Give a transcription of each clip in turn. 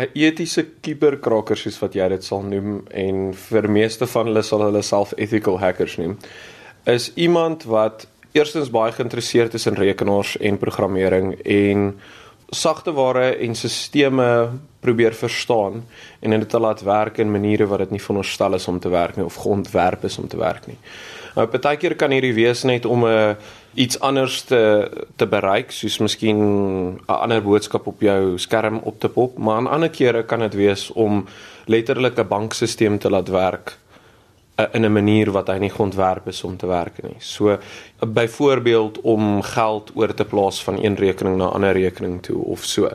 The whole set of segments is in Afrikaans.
'n etiese kuberkraker soos wat jy dit sal noem en vir meeste van hulle sal hulle self ethical hackers noem is iemand wat eerstens baie geïnteresseerd is in rekenaars en programmering en sagteware en sisteme probeer verstaan en dit te laat werk in maniere wat dit nie veronderstel is om te werk nie of geontwerp is om te werk nie. Nou partykeer kan hierdie wees net om 'n uh, iets anders te te bereik, soos miskien 'n ander boodskap op jou skerm op te pop, maar aan ander kere kan dit wees om letterlik 'n bankstelsel te laat werk uh, in 'n manier wat hy nie geontwerp is om te werk nie. So byvoorbeeld om geld oor te plaas van een rekening na 'n ander rekening toe of so.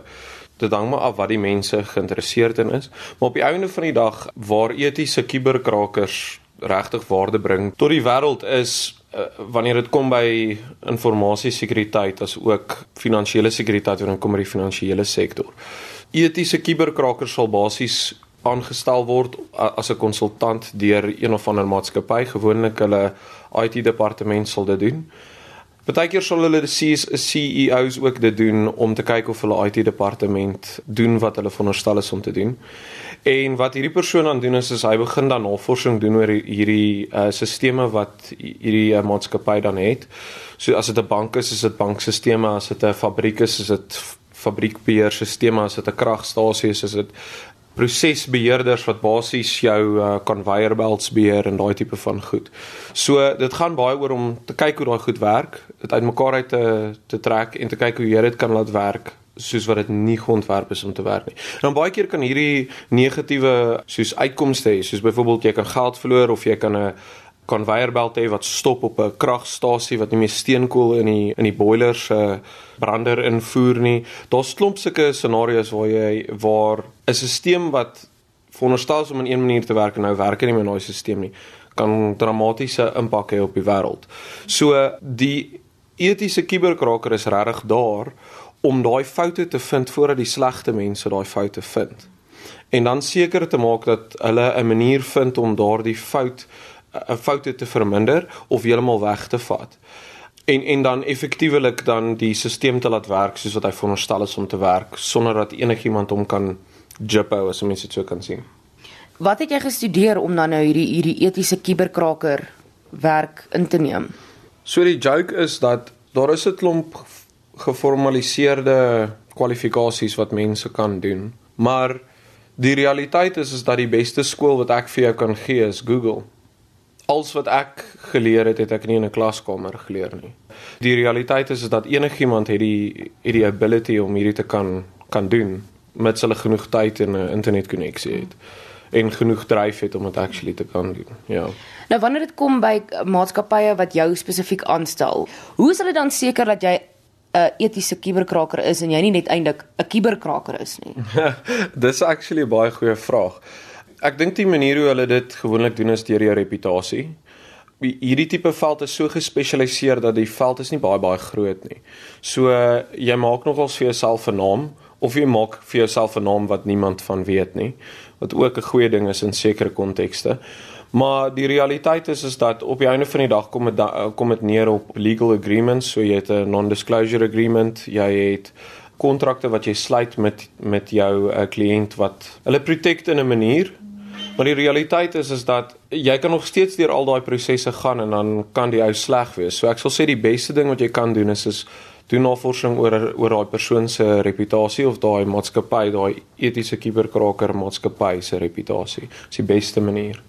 Dit hang maar af wat die mense geïnteresseerd in is, maar op die einde van die dag waar etiese kuberkrakers regtig waarde bring tot die wêreld is uh, wanneer dit kom by informasiesekuriteit as ook finansiële sekuriteit wanneer dit kom by die finansiële sektor. Etiese kuberkrakers sal basies aangestel word as 'n konsultant deur een of ander maatskappy, gewoonlik hulle IT departement sal dit doen. Partykeer sal hulle die CEOs ook dit doen om te kyk of hulle IT departement doen wat hulle veronderstel is om te doen. En wat hierdie persoon aan doen is, is hy begin dan navorsing doen oor hierdie uh sisteme wat hierdie uh, maatskappy dan het. So as dit 'n bank is, is dit bankstelsels, as dit 'n fabriek is, is dit fabriekbeheerstelsels, as dit 'n kragstasie is, is dit prosesbeheerders wat basies jou uh, conveyor belts beheer en daai tipe van goed. So dit gaan baie oor om te kyk hoe daai goed werk, dit uitmekaar uit te te trek en te kyk hoe jy dit kan laat werk soos wat dit nie geontwerp is om te werk nie. Dan baie keer kan hierdie negatiewe soos uitkomste hê, soos byvoorbeeld jy kan geld verloor of jy kan 'n conveyor belt hê wat stop op 'n kragstasie wat nie meer steenkool in die in die boilers se uh, brander invoer nie. Daar's klomp sulke scenario's waar jy waar 'n stelsel wat veronderstel is om in een manier te werk en nou werk nie meer in daai stelsel nie, kan dramatiese impak hê op die wêreld. So die etiese kuberkraker is regtig daar om daai foute te vind voordat die slegte mense daai foute vind. En dan seker te maak dat hulle 'n manier vind om daardie fout foute te verminder of heeltemal weg te vat. En en dan effektiewelik dan die stelsel te laat werk soos wat hy veronderstel is om te werk sonder dat enigiemand hom kan jippo as mense dit so kan sien. Wat het jy gestudeer om dan nou hierdie hierdie etiese kuberkraker werk in te neem? So die joke is dat daar is 'n klomp geformaliseerde kwalifikasies wat mense kan doen, maar die realiteit is is dat die beste skool wat ek vir jou kan gee is Google als wat ek geleer het, het ek nie in 'n klaskamer geleer nie. Die realiteit is, is dat enigiemand het die het die ability om hierdie te kan kan doen met hulle genoeg tyd en 'n internetkonneksie het en genoeg dryf het om dit actually te kan doen. Ja. Nou wanneer dit kom by maatskappye wat jou spesifiek aanstel, hoe is hulle dan seker dat jy 'n etiese kuberkraker is en jy nie net eintlik 'n kuberkraker is nie? Dis actually 'n baie goeie vraag ek dink die manier hoe hulle dit gewoonlik doen is deur jou reputasie. Hierdie tipe veld is so gespesialiseer dat die veld is nie baie baie groot nie. So jy maak nogals vir jouself 'n naam of jy maak vir jouself 'n naam wat niemand van weet nie, wat ook 'n goeie ding is in sekere kontekste. Maar die realiteit is is dat op die einde van die dag kom dit kom dit neer op legal agreements, so jy het 'n non-disclosure agreement, jy het kontrakte wat jy sluit met met jou uh, kliënt wat hulle protect in 'n manier Maar die realiteit is is dat jy kan nog steeds deur al daai prosesse gaan en dan kan die ou sleg wees. So ek sal sê die beste ding wat jy kan doen is is doen navorsing oor oor daai persoon se reputasie of daai maatskappy, daai etiese kuberkraker maatskappy se reputasie. Dis die beste manier.